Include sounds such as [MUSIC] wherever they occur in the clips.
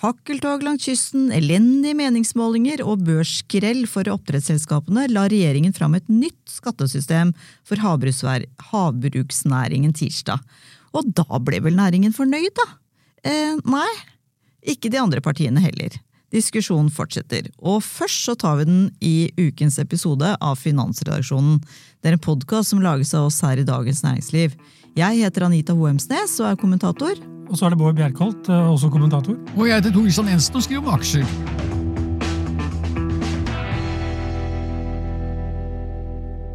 fakkeltog langs kysten, elendige meningsmålinger og børsskrell for oppdrettsselskapene, la regjeringen fram et nytt skattesystem for havbruksnæringen tirsdag. Og da ble vel næringen fornøyd, da? Eh, nei, ikke de andre partiene heller. Diskusjonen fortsetter, og først så tar vi den i ukens episode av Finansredaksjonen. Det er en podkast som lages av oss her i Dagens Næringsliv. Jeg heter Anita Hoemsnes og er kommentator. Og så er det Bård Bjerkholt, eh, også kommentator. Og jeg heter Tor Isan Jensen og skriver om aksjer.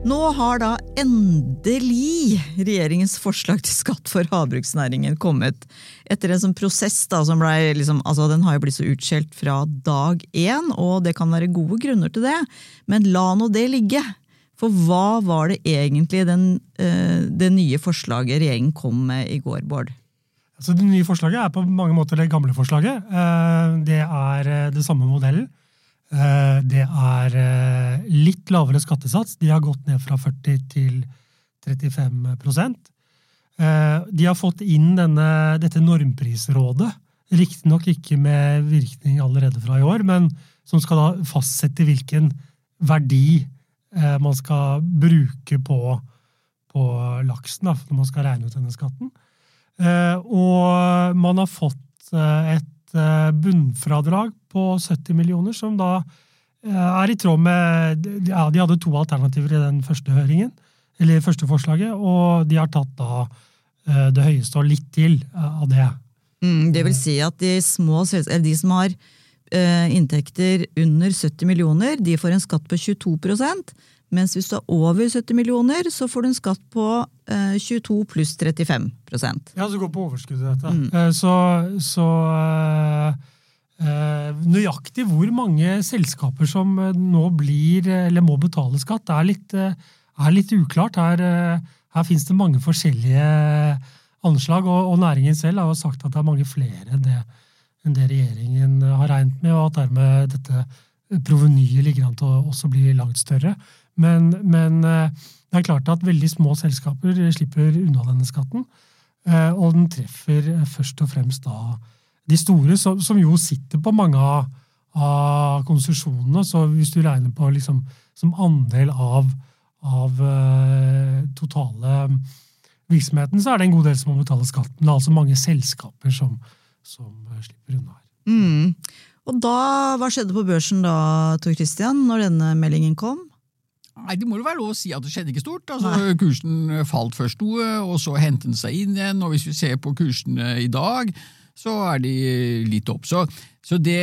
Nå har da endelig regjeringens forslag til skatt for havbruksnæringen kommet. Etter en sånn prosess da, som ble liksom, altså den har jo blitt så utskjelt fra dag én, og det kan være gode grunner til det, men la nå det ligge. For hva var det egentlig den, eh, det nye forslaget regjeringen kom med i går, Bård? Altså, det nye forslaget er på mange måter det gamle forslaget. Eh, Det er eh, det samme modellen. Det er litt lavere skattesats. De har gått ned fra 40 til 35 Eh, De har fått inn denne, dette normprisrådet. Riktignok ikke med virkning allerede fra i år, men som skal da fastsette hvilken verdi man skal bruke på, på laksen da, når man skal regne ut denne skatten. Eh, og man har fått eh, et eh, bunnfradrag på 70 millioner, som da eh, er i tråd med ja, De hadde to alternativer i den første høringen, eller første forslaget, og de har tatt da eh, det høyeste og litt til eh, av det. Mm, det vil si at de små de som har eh, inntekter under 70 millioner, de får en skatt på 22 mens hvis du har over 70 millioner, så får du en skatt på eh, 22 pluss 35% Ja, så går på overskuddet dette. Mm. Så, så eh, eh, nøyaktig hvor mange selskaper som eh, nå blir, eh, eller må betale skatt, er litt, eh, er litt uklart. Her, eh, her finnes det mange forskjellige anslag, og, og næringen selv har jo sagt at det er mange flere enn det, enn det regjeringen har regnet med, og at dermed dette provenyet ligger an til å også bli langt større. Men, men eh, det er klart at veldig små selskaper slipper unna denne skatten. Eh, Og den treffer eh, først og fremst da de store, som, som jo sitter på mange av, av konsesjonene. Så hvis du regner på liksom som andel av, av eh, totale virksomheten, så er det en god del som må betale skatt. Men det er altså mange selskaper som, som eh, slipper unna her. Mm. Og da, hva skjedde på børsen da, Tor Christian, når denne meldingen kom? Nei, Det må jo være lov å si at det skjedde ikke stort. Altså, kursen falt først noe, og så hentet den seg inn igjen. og Hvis vi ser på kursene i dag, så er de litt opp. Så, så det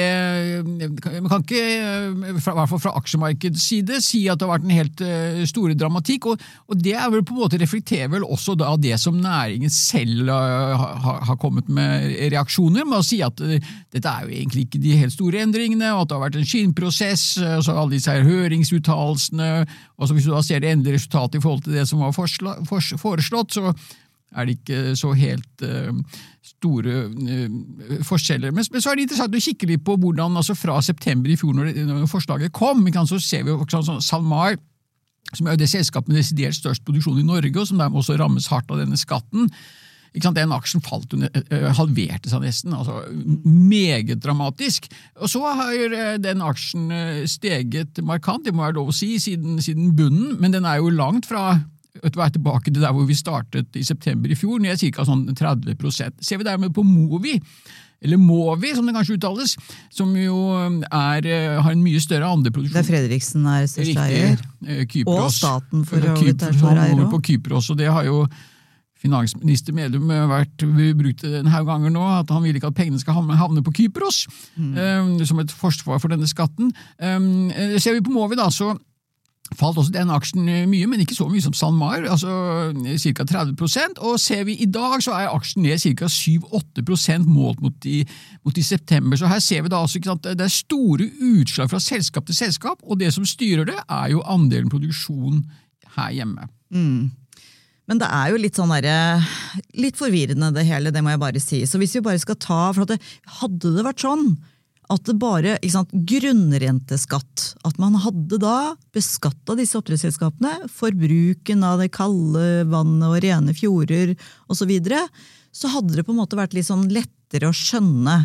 Man kan ikke, i hvert fall fra aksjemarkedets side, si at det har vært en helt eh, store dramatikk. Og, og det er vel på en måte reflekterer vel også da det som næringen selv eh, har, har kommet med reaksjoner, med å si at eh, dette er jo egentlig ikke de helt store endringene, og at det har vært en skinnprosess, og så alle disse her høringsuttalelsene, og så hvis du da ser det endelige resultatet i forhold til det som var foreslått, så er det ikke så helt uh, store uh, forskjeller. Men, så er det interessant å kikke litt på hvordan altså fra september i fjor, når, det, når forslaget kom, så ser vi jo sånn, SalMar, som er jo det selskapet med desidert størst produksjon i Norge, og som dermed også rammes hardt av denne skatten. Den aksjen falt, halverte seg nesten. altså Meget dramatisk. Og så har den aksjen steget markant, det må være lov å si, siden, siden bunnen, men den er jo langt fra du hva, tilbake til der hvor vi startet i september i fjor, ned ca. Sånn 30% Ser vi dermed på Movi, eller Movi som det kanskje uttales, som jo er, har en mye større andreproduksjon. Der Fredriksen er største eier. Og staten for å stor eier på Kypros, og det har jo finansminister Medum vært brukt en haug ganger nå, at han vil ikke at pengene skal havne på Kypros, mm. som et forsvar for denne skatten. Ser vi på Movi, da, så falt også den aksjen mye, men ikke så mye som SalMar, altså ca. 30% Og ser vi i dag, så er aksjen ned ca. 7-8 målt mot i, mot i, september. Så her ser vi da altså sant, det er store utslag fra selskap til selskap, og det som styrer det, er jo andelen produksjon her hjemme. Mm. Men det er jo litt sånn der, litt forvirrende det hele, det må jeg bare si. Så hvis vi bare skal ta, for at det, Hadde det vært sånn at det bare sant, Grunnrenteskatt. At man hadde da beskatta disse oppdrettsselskapene for bruken av det kalde vannet og rene fjorder osv. Så, videre, så hadde det på en måte vært litt sånn lettere å skjønne.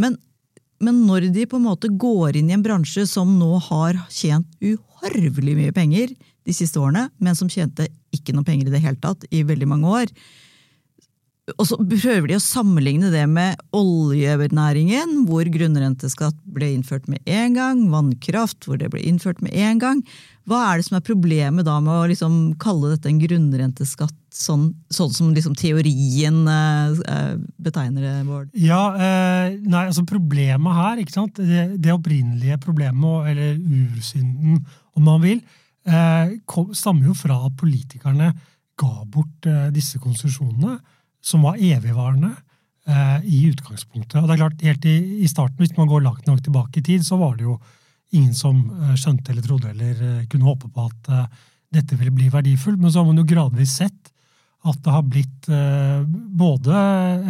Men, men når de på en måte går inn i en bransje som nå har tjent uhorvelig mye penger de siste årene, men som tjente ikke noe penger i det hele tatt i veldig mange år, og så prøver de å sammenligne det med oljenæringen, hvor grunnrenteskatt ble innført med én gang, vannkraft, hvor det ble innført med én gang. Hva er det som er problemet da med å liksom kalle dette en grunnrenteskatt, sånn, sånn som liksom teorien eh, betegner det, Bård? Ja, eh, nei, altså Problemet her, ikke sant? Det, det opprinnelige problemet, eller ursynden, om man vil, eh, stammer jo fra at politikerne ga bort eh, disse konsesjonene som var evigvarende eh, i utgangspunktet. Og det er klart, Helt i, i, starten, hvis man går langt nok tilbake i tid, så var det jo ingen som eh, skjønte eller trodde eller eh, kunne håpe på at eh, dette ville bli verdifullt. Men så har man jo gradvis sett at det har blitt eh, både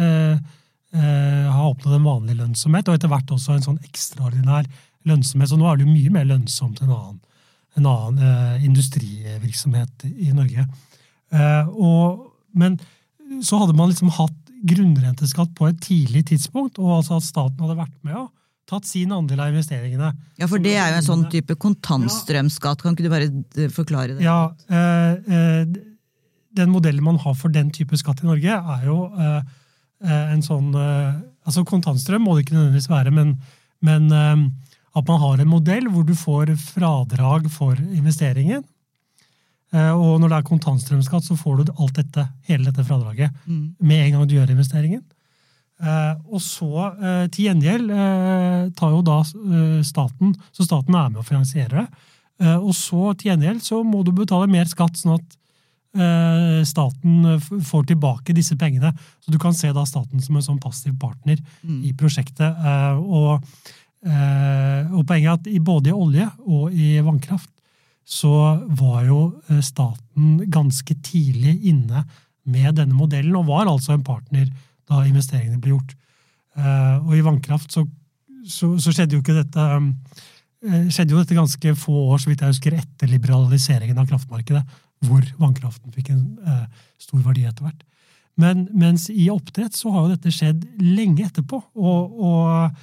eh, har oppnådd en vanlig lønnsomhet, og etter hvert også en sånn ekstraordinær lønnsomhet. Så nå er det jo mye mer lønnsomt enn annen, en annen industrivirksomhet i Norge. Og, men så hadde man liksom hatt grunnrenteskatt på et tidlig tidspunkt, og altså at staten hadde vært med og tatt sin andel av investeringene. Ja, for det er jo en sånn type kontantstrømskatt. Kan ikke du bare eh, forklare det? Ja, eh, eh, Den modellen man har for den type skatt i Norge, er jo eh, en sånn eh, Altså kontantstrøm må det ikke nødvendigvis være, men, men at man har en modell hvor du får fradrag for investeringen, og når det er kontantstrømskatt, så får du alt dette, hele dette fradraget mm. med en gang du gjør investeringen. Eh, og så, eh, til gjengjeld, tar jo da staten Så staten er med å finansiere det. Og så, til gjengjeld, så må du betale mer skatt, sånn at staten får tilbake disse pengene. Så du kan se da staten som en sånn passiv partner mm. i prosjektet. Og, og poenget er at både i olje og i vannkraft så var jo eh, staten ganske tidlig inne med denne modellen, og var altså en partner da investeringene ble gjort. Eh, og i vannkraft så, så, så skjedde jo ikke dette eh, skjedde jo dette ganske få år så vidt jeg husker, etter liberaliseringen av kraftmarkedet, hvor vannkraften fikk en stor verdi etter hvert. Men mens i oppdrett så har jo dette skjedd lenge etterpå. Og, og,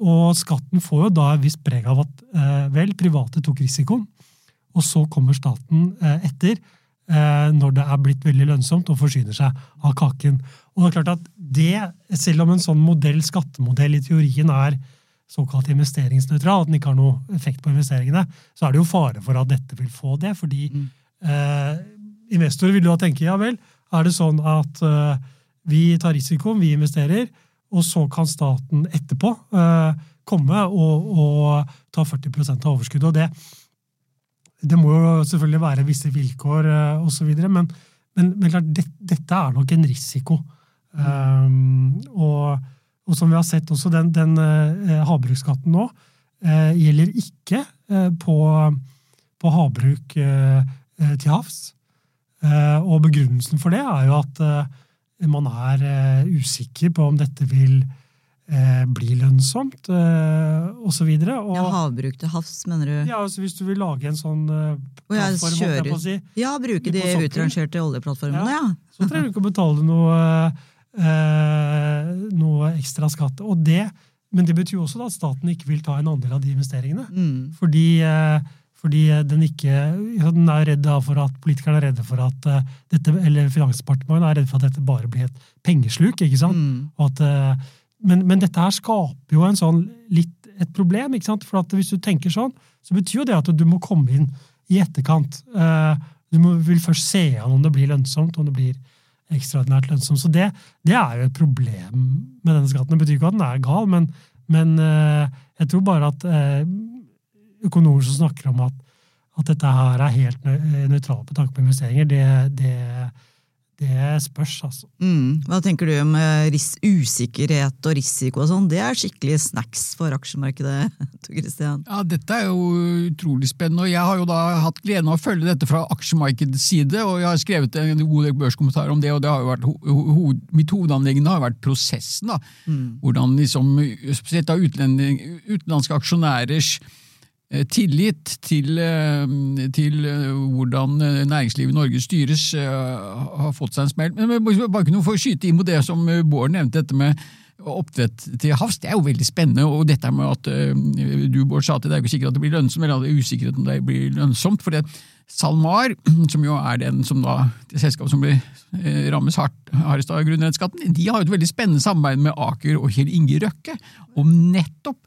og skatten får jo da et visst preg av at vel, private tok risikoen, og så kommer staten eh, etter eh, når det er blitt veldig lønnsomt og forsyner seg av kaken. Og det er klart at det, Selv om en sånn modell, skattemodell i teorien er såkalt investeringsnøytral, at den ikke har noe effekt på investeringene, så er det jo fare for at dette vil få det. Fordi mm. eh, investorer vil jo tenke ja vel, er det sånn at eh, vi tar risikoen, vi investerer, og så kan staten etterpå eh, komme og, og ta 40% av overskuddet. og det det må jo selvfølgelig være visse vilkår uh, osv., men, men, men klart, det, dette er nok en risiko. Um, og, og, som vi har sett også, den, den uh, havbruksskatten nå uh, gjelder ikke uh, på, på, havbruk til havs. og begrunnelsen for det er jo at man er usikker på om dette vil eh, blir lønnsomt, eh, osv. Ja, havbruk til havs, mener du? Ja, altså Hvis du vil lage en sånn eh, plattform, ja, kjøre, si, ja, bruke de utrangerte oljeplattformene, ja. ja. Så trenger du ikke å betale noe, eh, noe ekstra skatt. Og det, men det betyr også at staten ikke vil ta en andel av de investeringene. Mm. Fordi eh, fordi den ikke den er redd for at Politikerne er redde for at uh, dette, eller Finansdepartementet er redd for at dette bare blir et pengesluk. ikke sant? Mm. Og at uh, men, men, dette her skaper jo en sånn, litt et problem. ikke sant? For hvis du tenker sånn, så betyr jo det at du må komme inn i etterkant. Eh, du må, vil først se an om det blir lønnsomt, om det blir ekstraordinært lønnsomt. Så det, det, er jo et problem med denne skatten. Det betyr ikke at den er gal, men, men jeg tror bare at økonomer som snakker om at, at dette her er helt nøytralt på tanke på investeringer, det, det det spørs, altså. Mm. Hva tenker du om eh, usikkerhet og risiko og sånn? Det er skikkelig snacks for aksjemarkedet, [LAUGHS] Tor Christian? Ja, dette er jo utrolig spennende, og jeg har jo da hatt gleden av å følge dette fra aksjemarkedets side, og jeg har skrevet en god del børskommentarer om det, og det har jo vært ho ho mitt hovedanliggende har vært prosessen, da. Mm. Hvordan liksom, spesielt da utenlandske aksjonærers tillit til, eh, til, eh, hvordan næringslivet i Norge styres, har fått seg en smell. Men bare kunne få skyte inn på det som Bård nevnte, dette med oppdrett til havs. Det er jo veldig spennende. Og dette med at du, Bård, sa at det er ikke sikkert at det blir lønnsomt, eller at det er usikkert om det blir lønnsomt. for det SalMar, [CLEARS THROAT] som jo er den som da, det selskapet som blir rammes hardt, hardest av grunnrenteskatten, de har jo et veldig spennende samarbeid med Aker og Kjell Inge Røkke om nettopp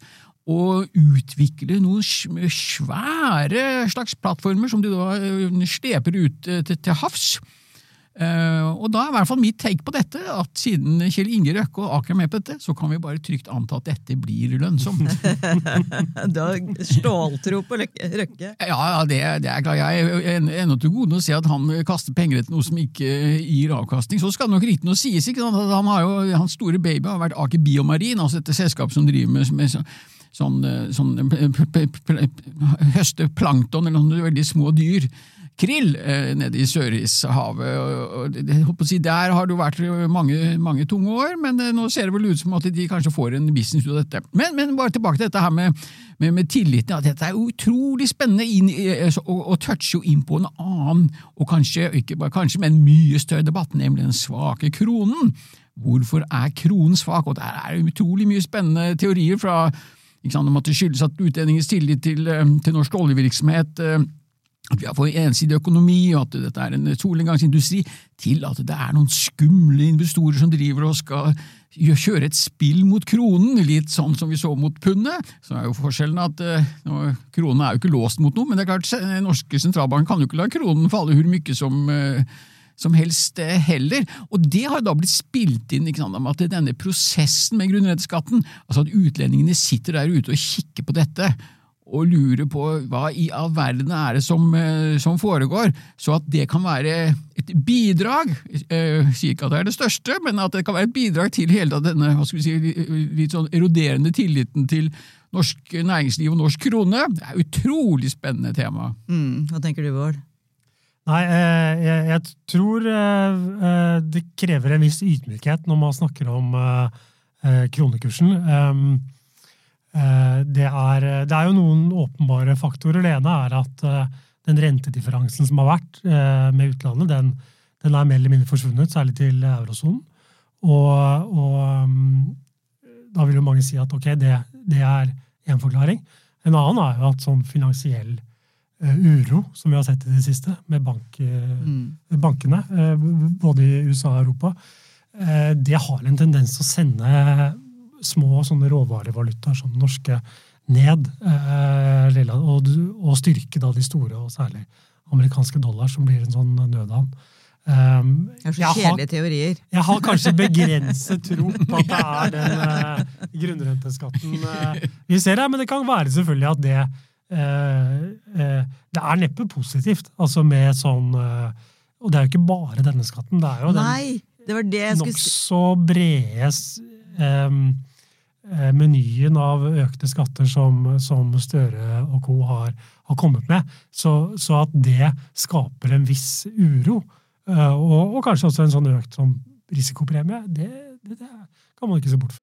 å utvikle noen svære slags plattformer som de da eh, sleper ut eh, til, til havs. Uh, og da er i hvert fall mitt take på dette at siden Kjell Inge Røkke og Aker er med på dette, så kan vi bare trygt anta at dette blir lønnsomt. [LAUGHS] du har ståltro på Røkke? Ja, det, det er klart. Jeg er ennå til gode å se at han kaster penger etter noe som ikke gir avkastning. Så skal det nok riktignok sies. ikke sant? Han har jo, Hans store baby har vært Aker Biomarin, altså dette selskapet som driver med, med sånn, eh, sånn høste plankton eller noen veldig små dyr. Krill eh, nede i Sørishavet. Si, der har det jo vært mange, mange, tunge år, men eh, nå ser det vel ut som at de kanskje får en business ut av dette. Men, men bare tilbake til dette her med, med, med tilliten. at Dette er utrolig spennende inn, og, og toucher jo inn på en annen, og kanskje, ikke bare kanskje, men mye større debatt, nemlig den svake kronen. Hvorfor er kronen svak? Og der er det utrolig mye spennende teorier fra om at det skyldes at utlendingers tillit til, eh, til norsk oljevirksomhet eh, at vi har fått ensidig økonomi, og at dette er en solnedgangsindustri, til at det er noen skumle investorer som driver og skal kjøre et spill mot kronen, litt sånn som vi så mot pundet. Så er jo forskjellen at uh, kronen er jo ikke låst mot noe, men det er klart, norske sentralbanken kan jo ikke la kronen falle hvor mye som uh, som helst eh, heller. Og det har da blitt spilt inn sant, at denne prosessen med grunnrenteskatten, altså at utlendingene sitter der ute og kikker på dette og lurer på hva i all verden er det som, eh, som foregår, så at det kan være et bidrag, jeg sier ikke at det er det største, men at det kan være et bidrag til hele denne hva skal vi si, litt sånn eroderende tilliten til norsk næringsliv og norsk krone. Det er et utrolig spennende tema. Mm, hva tenker du, Bård? Nei, eh, jeg, jeg, tror eh, eh, det krever en viss ydmykhet når man snakker om kronekursen. Ehm, det er, det er jo noen åpenbare faktorer. Det ene er at den rentedifferansen som har vært med utlandet, den, den er mer eller mindre forsvunnet, særlig til eurosonen. Og, og, ehm, da vil jo mange si at ok, det, det er én forklaring. En annen er jo at sånn finansiell uro som vi har sett i det siste, med bank, eh, mm. bankene, eh, både i USA og Europa, det har en tendens til å sende små sånne råvarevalutaer som norske ned, og styrke da de store, og særlig amerikanske dollar, som blir en sånn nødhavn. Um, det er så kjedelige teorier. Jeg har kanskje begrenset [LAUGHS] tro på at det er den uh, grunnrenteskatten uh, vi ser her, men det kan være selvfølgelig at det Eh, eh, det er neppe positivt, altså med sånn eh, Og det er jo ikke bare denne skatten, det er jo Nei, den nokså brede menyen av økte skatter som, som Støre og co. Har, har, kommet med. Så, så, at det skaper en viss uro, og, og kanskje også en sånn økt sånn risikopremie, det, det, det kan man ikke se bort fra.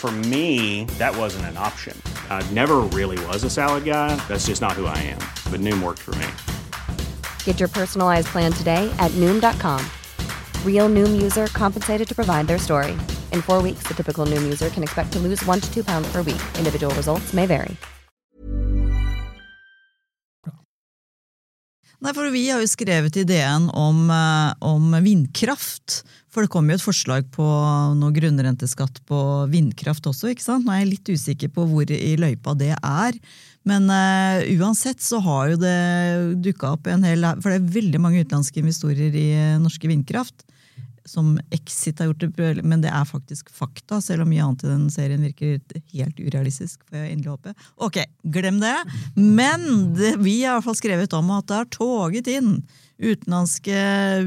For me, that wasn't an option. I never really was a salad guy. That's just not who I am. But Noom worked for me. Get your personalized plan today at Noom.com. Real Noom user compensated to provide their story. In four weeks, the typical Noom user can expect to lose one to two pounds per week. Individual results may vary. Nei, for Vi har jo skrevet i DN om, eh, om vindkraft. For det kom jo et forslag på noe grunnrenteskatt på vindkraft også. ikke sant? Nå er jeg litt usikker på hvor i løypa det er. Men uh, uansett så har jo det dukka opp en hel For det er veldig mange utenlandske investorer i uh, norske vindkraft. Som Exit har gjort men det er faktisk fakta, selv om mye annet i den serien virker helt urealistisk. får jeg endelig håpe. Ok, glem det. Men det, vi har i hvert fall skrevet om at det har toget inn utenlandske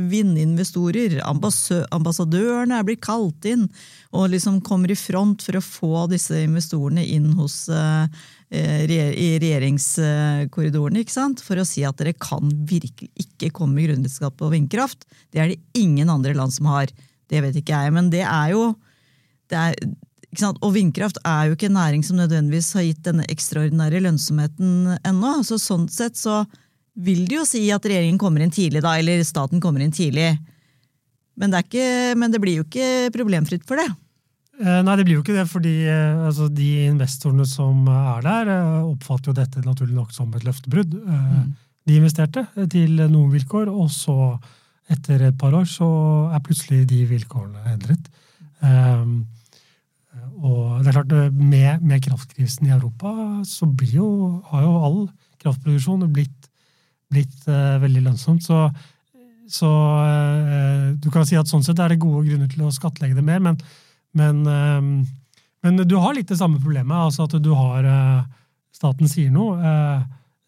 vindinvestorer. Ambassadørene er blitt kalt inn og liksom kommer i front for å få disse investorene inn hos Eh, i regjeringskorridorene ikke sant? for å si at dere kan virkelig ikke komme med grunnrenteskatt på vindkraft. Det er det ingen andre land som har. Det vet ikke jeg, men det er jo det er? Og vindkraft er jo ikke en næring som nødvendigvis har gitt denne ekstraordinære lønnsomheten ennå. Så sånn sett så vil det jo si at regjeringen kommer inn tidlig, da, eller staten kommer inn tidlig. Men det, ikke, men det blir jo ikke problemfritt for det. Eh, nei, det blir jo ikke det, fordi eh, altså, de investorene som er der, eh, oppfatter jo dette naturlig nok som et løftebrudd. Mm. De investerte til noen vilkår, og så, etter et par år, så er plutselig de vilkårene endret. Um, og det er klart, med, med, kraftkrisen i Europa så jo, har jo all kraftproduksjon blitt, blitt uh, veldig lønnsomt. Så, så uh, du kan si at sånn sett er det gode grunner til å skattlegge det mer, men men, ehm, men, du har litt det samme problemet. altså At du har eh, Staten sier noe eh,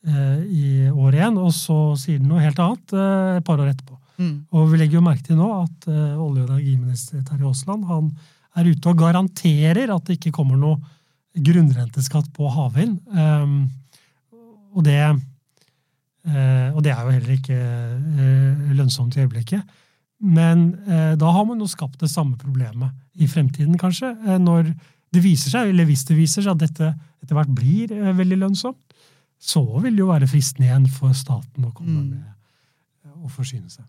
eh, i år én, og så sier den noe helt annet et par år etterpå. Mm. Og vi legger jo merke til nå at olje- og energiminister Terje Aasland han er ute og garanterer at det ikke kommer noe grunnrenteskatt på havvind. Um, og, det, og det er jo heller ikke lønnsomt i øyeblikket. Men eh, da har man jo skapt det samme problemet i fremtiden, kanskje, eh, når det viser seg, eller hvis det viser seg at dette etter hvert blir eh, veldig lønnsomt, så vil det jo være fristende igjen for staten å komme mm. med og forsyne seg.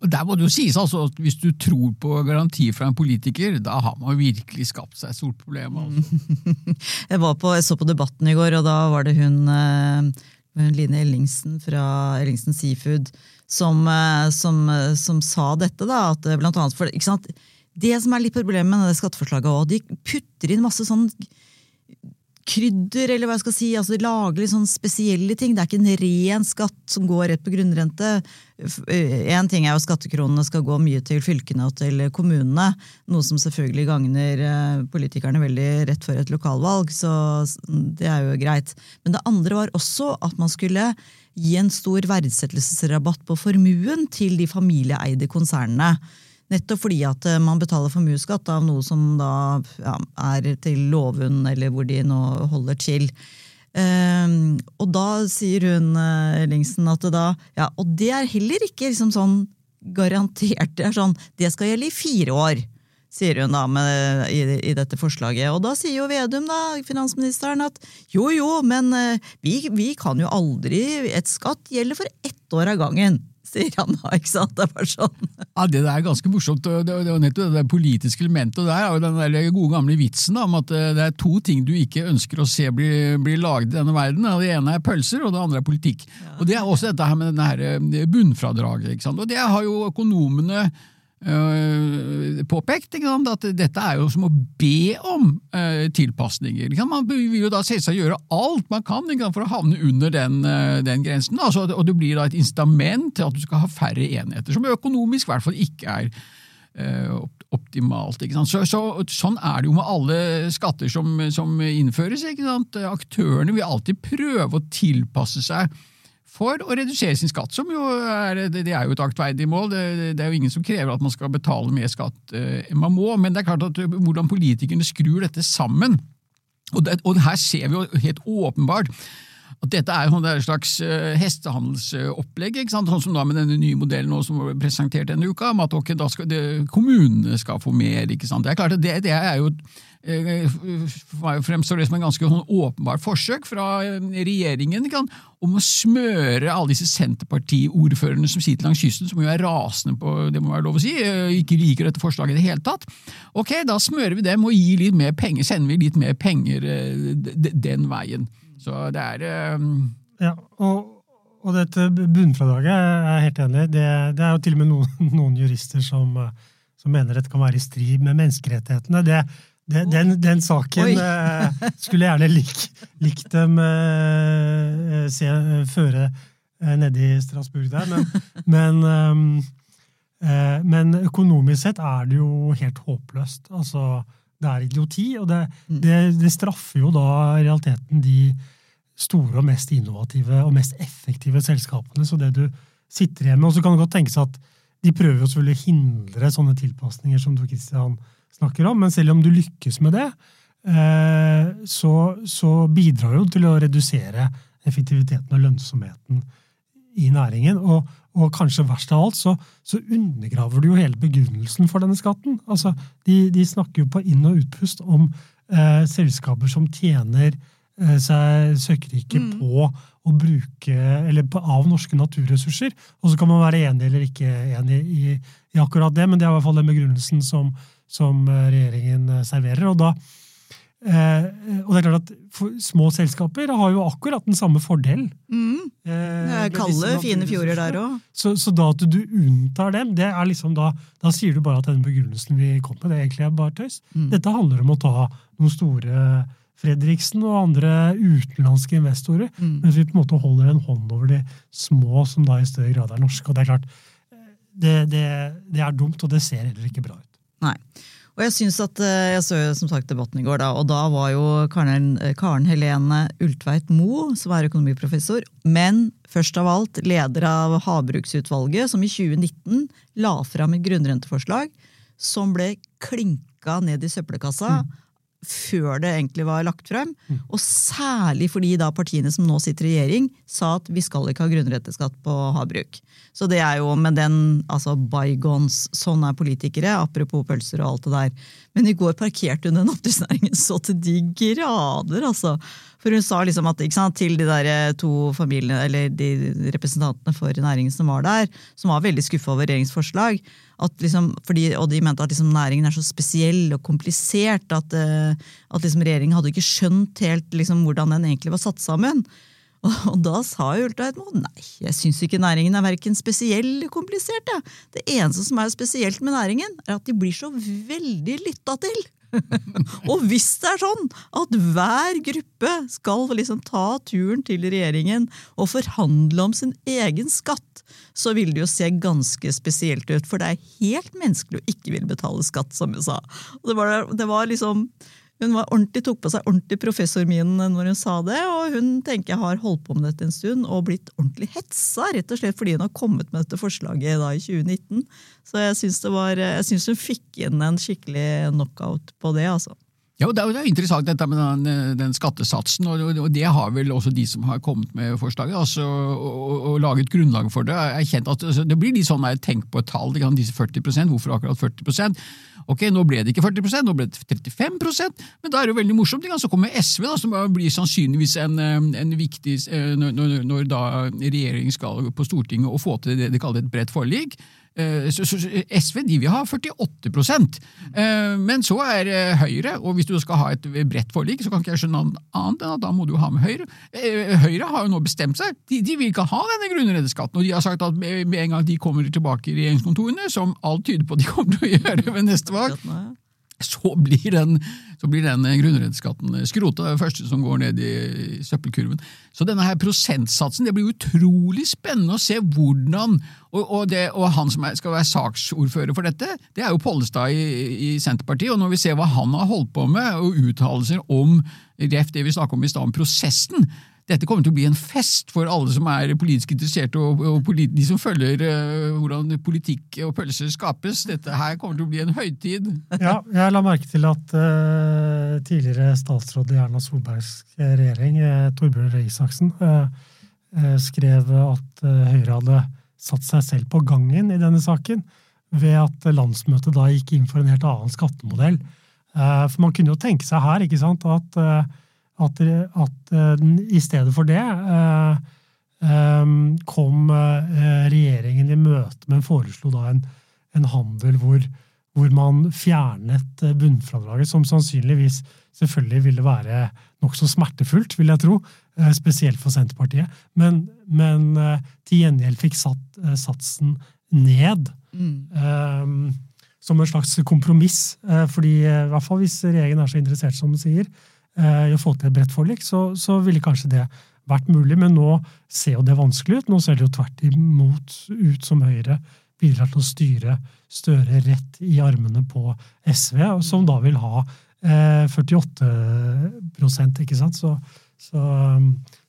Og Der må det jo sies altså at Hvis du tror på garanti fra en politiker, da har man virkelig skapt seg et stort problem. Altså. [LAUGHS] jeg, var på, jeg så på Debatten i går, og da var det hun, hun eh, Line Ellingsen fra Ellingsen Seafood som, som, som sa dette. da, at blant annet for, det som er litt problemet med det skatteforslaget òg, de putter inn masse sånn krydder, eller hva jeg skal si. altså De lager litt sånn spesielle ting. Det er ikke en ren skatt som går rett på grunnrente. Én eh, ting er jo skattekronene skal gå mye til fylkene og til kommunene. Noe som selvfølgelig gagner eh, politikerne veldig rett før et lokalvalg, så det er jo greit. Men det andre var også at man skulle gi en stor verdsettelsesrabatt på formuen til de familieeide konsernene. Nettopp fordi at eh, man betaler formuesskatt av noe som da ja, er til Låvund, eller hvor de nå holder til. Um, og da sier hun Ellingsen at det da Ja, og det er heller ikke liksom sånn garantert. Det er sånn, det skal gjelde i fire år, sier hun da med, i, i, dette forslaget. Og da sier jo Vedum, da, finansministeren, at jo jo, men uh, vi, vi kan jo aldri Et skatt gjelder for ett år av gangen sier han da. ikke sant? Det var sånn. Ja, Det er ganske morsomt. Det, det, det, nettopp det politiske elementet der er jo den der gode gamle vitsen da, om at eh, det er to ting du ikke ønsker å se bli, bli laget i denne verden. Det ene er pølser, og det andre er politikk. Ja. Og Det er også dette her med denne her eh, bunnfradraget. ikke sant? Og Det har jo økonomene påpekt at dette er jo som å be om uh, tilpasninger. Man vil jo da selvsagt gjøre alt man kan for å havne under den, den grensen. Altså, og det blir da et incitament til at du skal ha færre enheter, som økonomisk i hvert fall ikke er optimalt. Så, så, sånn er det jo med alle skatter som, som innføres. Aktørene vil alltid prøve å tilpasse seg for å redusere sin skatt, som jo er, det er jo et aktverdig mål. Det, det, er jo ingen som krever at man skal betale mer skatt enn man må, men det er klart at hvordan politikerne skrur dette sammen. Og, det, og her ser vi jo helt åpenbart at dette er jo et slags uh, hestehandelsopplegg, sånn som da med denne nye modellen som ble presentert denne uka, om at okay, skal, det, kommunene skal få mer. ikke sant? Det er klart at det, det er jo uh, fremstår det som en ganske sånn åpenbart forsøk fra regjeringen kan, om å smøre alle disse Senterparti-ordførerne som sitter langs kysten, som jo er rasende på det må være lov å si, ikke liker dette forslaget i det hele tatt. Ok, da smører vi dem og gir litt mer penger, sender vi litt mer penger den veien. Så det er um... Ja, og, og, dette bunnfradraget er jeg helt enig i. Det, det, er jo til og med noen, [LAUGHS] noen jurister som, som, mener dette kan være i strid med menneskerettighetene. Det, det, den, den, saken uh, skulle jeg gjerne likt lik dem uh, se uh, føre uh, nede i Strasbourg der, men, [LAUGHS] men, um, men, økonomisk sett er det jo helt håpløst. Altså, det er idioti, og det, mm. det, det, straffer jo da i realiteten de store og mest innovative og mest effektive selskapene. Så det du sitter igjen med Og så kan det godt tenkes at de prøver jo selvfølgelig å hindre sånne tilpasninger som du Christian snakker om, men selv om du lykkes med det, eh, så, så bidrar jo til å redusere effektiviteten og lønnsomheten i næringen. Og, og kanskje verst av alt, så, så, undergraver du jo hele begrunnelsen for denne skatten. Altså, de, de snakker jo på inn- og utpust om eh, selskaper som tjener eh, seg søkkrike mm. på å bruke eller på, av norske naturressurser. Og så kan man være enig eller ikke enig i, i, akkurat det, men det er i hvert fall den begrunnelsen som, som eh, regjeringen eh, serverer. og da Eh, og det er klart at Små selskaper har jo akkurat den samme fordel. Mm. Eh, kalde, fine fjorder der òg. Så, så, da at du unntar dem, det er liksom da, da sier du bare at den begrunnelsen vi kom med, det egentlig er bare tøys. Mm. Dette handler om å ta noen store Fredriksen og andre utenlandske investorer, mm. mens vi på en måte holder en hånd over de små, som da i større grad er norske. Og det er klart, det, det, det er dumt, og det ser heller ikke bra ut. Nei. Og Jeg synes at, eh, jeg så som sagt debatten i går, da, og da var jo Karen, eh, Karen Helene Ultveit Moe, som er økonomiprofessor, men først av alt leder av Havbruksutvalget, som i 2019 la fram et grunnrenteforslag som ble klinka ned i søppelkassa. Mm før det egentlig var lagt frem. Mm. Og særlig fordi da partiene som nå sitter i regjering, sa at vi skal ikke ha grunnretteskatt på havbruk. Så det er jo med den altså bygons, sånn er politikere, apropos pølser og alt det der. Men i går parkerte hun den oppdrettsnæringen så til de grader, altså. For hun sa liksom at sant, til de der eh, to familiene, eller de representantene for næringen som var der, som var veldig skuffa over regjeringens forslag, liksom, fordi, og de mente at liksom, næringen er så spesiell og komplisert at, uh, at liksom, regjeringen hadde ikke skjønt helt liksom, hvordan den egentlig var satt sammen. [LAUGHS] Og, og da sa Ulta Edmo nei, jeg syns ikke næringen er verken spesiell eller komplisert. Ja. Det eneste som er spesielt med næringen, er at de blir så veldig lytta til. [LAUGHS] og hvis det er sånn at hver gruppe skal liksom ta turen til regjeringen og forhandle om sin egen skatt, så vil det jo se ganske spesielt ut. For det er helt menneskelig å ikke ville betale skatt, som hun sa. Det var, det var liksom hun tok på seg ordentlig professorminen når hun sa det, og hun tenker jeg har holdt på med dette en stund og blitt ordentlig hetsa, rett og slett fordi hun har kommet med dette forslaget da i 2019. Så jeg syns hun fikk inn en skikkelig knockout på det, altså. Ja, Det er jo interessant dette med den, den skattesatsen, og det har vel også de som har kommet med forslaget, altså, og, og laget grunnlag for det. Jeg kjent at altså, Det blir litt sånn der, tenk på et tall, disse 40% hvorfor akkurat 40% Ok, Nå ble det ikke 40% nå ble det 35% men da er det jo veldig morsomt. Så kommer SV, da, som blir sannsynligvis en, en viktig når, når, når da regjeringen skal på Stortinget og få til det de kaller et bredt forlik. Eh, SV de vil ha 48 eh, men så er Høyre, og hvis du skal ha et bredt forlik, så kan ikke jeg skjønne noe annet enn at da må du ha med Høyre. Eh, Høyre har jo nå bestemt seg, de, de vil ikke ha denne grunnrenteskatten. Og de har sagt at med en gang de kommer tilbake i regjeringskontorene, som alt tyder på at de kommer til å gjøre ved neste valg, så blir den, så blir den grunnrenteskatten skrota, det første som går ned i søppelkurven. Så denne her prosentsatsen, det blir utrolig spennende å se hvordan Og, og, det, og han som er, skal være saksordfører for dette, det er jo Pollestad i, i, Senterpartiet. Og når vi ser hva han har holdt på med, og uttalelser om ref det vi snakket om i stad, om prosessen, dette kommer til å bli en fest for alle som er politisk interesserte, og, og polit, de som følger uh, hvordan politikk og pølser skapes. Dette her kommer til å bli en høytid. Ja, jeg la merke til at uh, tidligere statsråd i Erna Solbergs regjering, uh, Torbjørn Røe Isaksen, skrev at Høyre hadde satt seg selv på gangen i denne saken ved at landsmøtet da gikk inn for en helt annen skattemodell. For man kunne jo tenke seg her ikke sant, at at, at uh, i stedet for det uh, um, kom regjeringen i møte, men foreslo da en, en handel hvor, hvor, man fjernet bunnfradraget, som sannsynligvis selvfølgelig ville være nokså smertefullt, vil jeg tro, spesielt for Senterpartiet, men, men til gjengjeld fikk satt satsen ned. Mm. Um, som en slags kompromiss, fordi i hvert fall hvis regjeringen er så interessert som den sier, Eh, i å få til et bredt forlik, så, så, ville kanskje det vært mulig. Men nå ser jo det vanskelig ut. Nå ser det jo tvert imot ut som Høyre bidrar til å styre Støre rett i armene på SV, som da vil ha eh, 48% ikke sant? Så, så,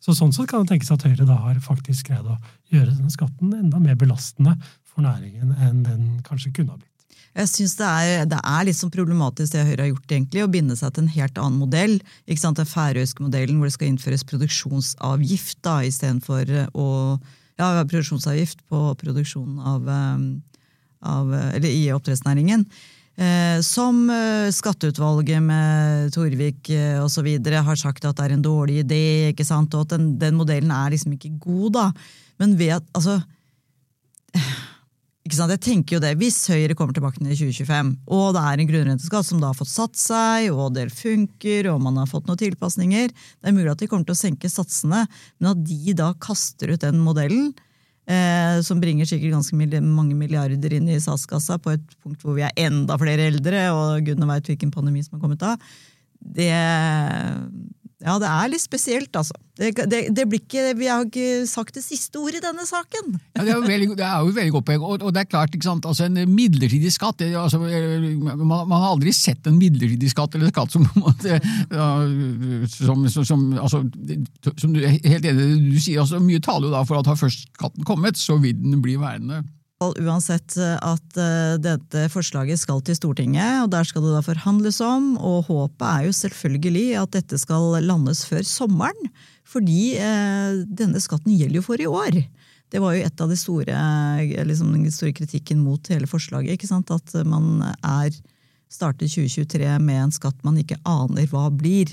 så, sånn sett kan det tenkes at Høyre da har faktisk greid å gjøre denne skatten enda mer belastende for næringen enn den kanskje kunne ha blitt. Jeg syns det, det, er litt sånn problematisk det Høyre har gjort, egentlig, å binde seg til en helt annen modell. ikke sant, Den færøyske modellen hvor det skal innføres produksjonsavgift da, istedenfor å ja, produksjonsavgift på produksjonen av, eh, av eller i oppdrettsnæringen. Eh, som eh, skatteutvalget med Torvik eh, osv. har sagt at det er en dårlig idé, ikke sant, og at den, den modellen er liksom ikke god. da. Men ved at, altså? Jeg tenker jo det, Hvis Høyre kommer tilbake i 2025, og det er en grunnrenteskatt som da har fått satt seg, og det funker, og man har fått noen tilpasninger Det er mulig at de kommer til å senke satsene, men at de da kaster ut den modellen, eh, som bringer sikkert ganske mange milliarder inn i statskassa på et punkt hvor vi er enda flere eldre, og gudene veit hvilken pandemi som har kommet da, det ja, det er litt spesielt, altså. Det, det, det ikke, vi har ikke sagt det siste ordet i denne saken. Ja, det, er veldig, det, er jo veldig godt poeng. Og, og, det er klart, ikke sant, altså En midlertidig skatt altså, man, man, har aldri sett en midlertidig skatt eller skatt som, [LAUGHS] som, som, som altså, som helt enig du sier. altså Mye taler jo da for at har først skatten kommet, så vil den bli værende uansett eh, at eh, dette forslaget skal til Stortinget, og der skal det da forhandles om. Og håpet er jo selvfølgelig at dette skal landes før sommeren. Fordi eh, denne skatten gjelder jo for i år. Det var jo et av de store, liksom, den store kritikken mot hele forslaget. ikke sant? At man er starter 2023 med en skatt man ikke aner hva blir.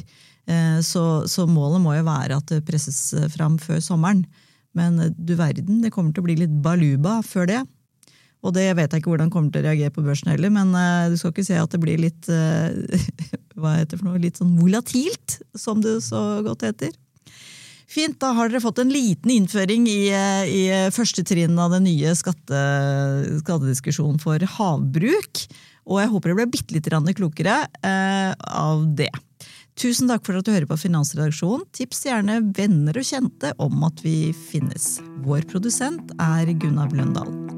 Så, så målet må jo være at det presses fram før sommeren. Men du verden, det kommer til å bli litt baluba før det. Og det vet jeg ikke hvordan kommer til å reagere på børsen heller, men uh, du skal ikke se at det blir litt uh, [LAUGHS] hva heter det for noe, litt sånn volatilt, som det så godt heter. Fint, da har dere fått en liten innføring i, eh, i første trinn av den nye skatte, skattediskusjonen for havbruk. Og jeg håper dere ble bitte litt klokere av det. Tusen takk for at du hører på Finansredaksjonen. Tips gjerne venner og kjente om at vi finnes. Vår produsent er Gunnar Bløndal.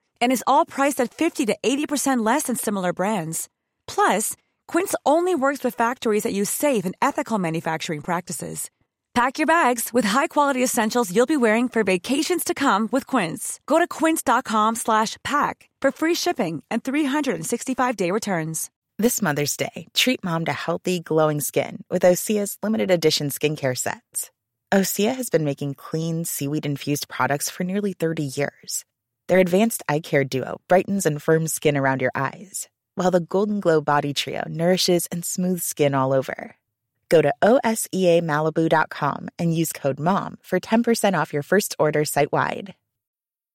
and is all priced at 50 to 80% less than similar brands. Plus, Quince only works with factories that use safe and ethical manufacturing practices. Pack your bags with high-quality essentials you'll be wearing for vacations to come with Quince. Go to quince.com/pack for free shipping and 365-day returns. This Mother's Day, treat mom to healthy, glowing skin with Osea's limited edition skincare sets. Osea has been making clean, seaweed-infused products for nearly 30 years their advanced eye care duo brightens and firms skin around your eyes, while the Golden Glow Body Trio nourishes and smooths skin all over. Go to OSEAMalibu.com and use code MOM for 10% off your first order site wide.